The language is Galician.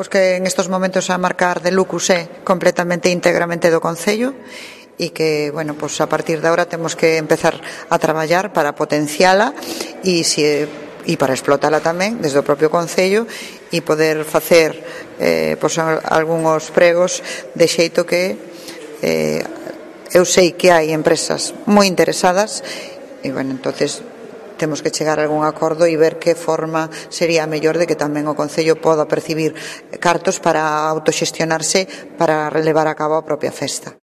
pois que en estos momentos a marcar de Lucus é completamente íntegramente do Concello e que, bueno, pois a partir de ahora temos que empezar a traballar para potenciala e se e para explotala tamén desde o propio Concello e poder facer eh, pois, algúns pregos de xeito que eh, eu sei que hai empresas moi interesadas e, bueno, entonces temos que chegar a algún acordo e ver que forma sería a mellor de que tamén o Concello poda percibir cartos para autoxestionarse para relevar a cabo a propia festa.